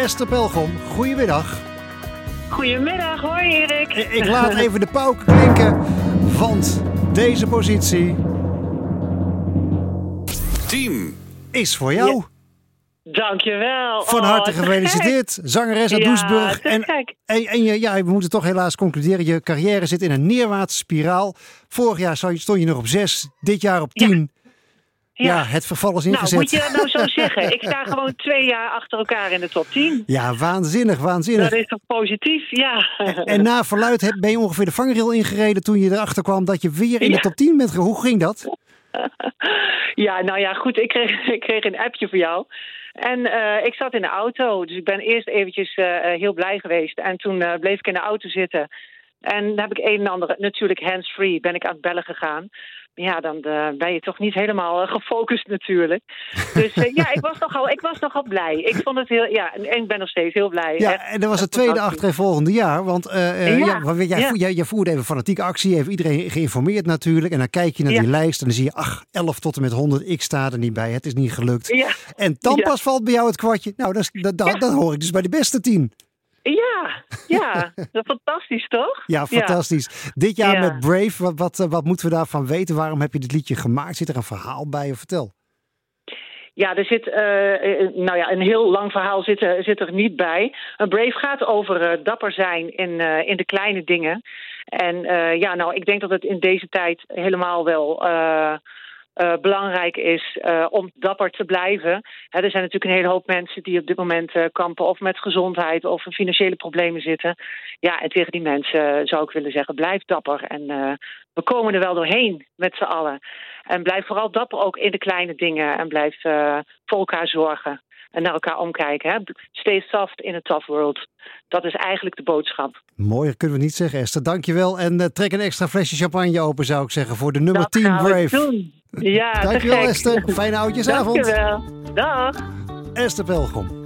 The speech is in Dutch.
Esther Pelgrom, goedemiddag. Goedemiddag, hoi Erik. Ik, laat even de pauken klinken, want deze positie 10. is voor jou. Dankjewel. Van Oh, harte te gefeliciteerd, zangeres uit Ja, Doesburg. En, en, en je, ja, we moeten toch helaas concluderen, je carrière zit in een neerwaartse spiraal. Vorig jaar stond je- nog op 6, dit jaar op 10. Ja, Ja. het verval is Nou, ingezet. moet je dat nou zo zeggen? Ik sta gewoon twee jaar achter elkaar in de top 10. Ja, waanzinnig, waanzinnig. Dat is toch positief? Ja. En na verluid heb- ben je ongeveer de vangrail ingereden toen je erachter kwam dat je weer in de top 10 bent. Hoe ging dat? Ja, nou ja, goed. Ik kreeg, ik kreeg een appje voor jou. En eh, ik zat in de auto. Dus ik ben eerst eventjes eh, eh, heel blij geweest. En toen bleef ik in de auto zitten. En dan heb ik een en ander, natuurlijk hands-free, ben ik aan het bellen gegaan. Ja, dan eh, ben je toch niet helemaal eh, gefocust natuurlijk. Dus eh, ja, ik was, nogal, ik was nogal blij. Ik vond het heel, ja, en ik ben nog steeds heel blij. Ja, Echt, en dat was het tweede achtervolgende jaar. Want ja, Ja, want jij, ja. jij, jij voerde even fanatieke actie. Je heeft iedereen geïnformeerd natuurlijk. En dan kijk je naar Ja. die lijst en dan zie je, ach, 11 tot en met 100. Ik sta er niet bij. Het is niet gelukt. En dan pas valt bij jou het kwartje. Nou, dat, dat, dat hoor ik dus bij de beste tien. Ja, ja. Fantastisch toch? Ja, fantastisch. Dit jaar Ja. met Brave, wat, wat, eh, wat moeten we daarvan weten? Waarom heb je dit liedje gemaakt? Zit er een verhaal bij? Of vertel. Ja, er zit, eh, eh, nou ja, een heel lang verhaal zit er, zit er niet bij. Een Brave gaat over dapper zijn in, in de kleine dingen. En ja, nou, ik denk dat het in deze tijd helemaal wel eh, belangrijk is eh, om dapper te blijven. Hè, er zijn natuurlijk een hele hoop mensen die op dit moment eh, kampen of met gezondheid of in financiële problemen zitten. Ja, en tegen die mensen zou ik willen zeggen, blijf dapper. En we komen er wel doorheen met z'n allen. En blijf vooral dapper ook in de kleine dingen. En blijf voor elkaar zorgen. En naar elkaar omkijken. Hè. Stay soft in a tough world. Dat is eigenlijk de boodschap. Mooier kunnen we niet zeggen, Esther. Dankjewel. En trek een extra flesje champagne open, zou ik zeggen, voor de nummer Dat 10 gaan we Brave. Ja, Dankjewel. Esther. Fijne oudjesavond. Dankjewel. Dag. Esther Pelgrom.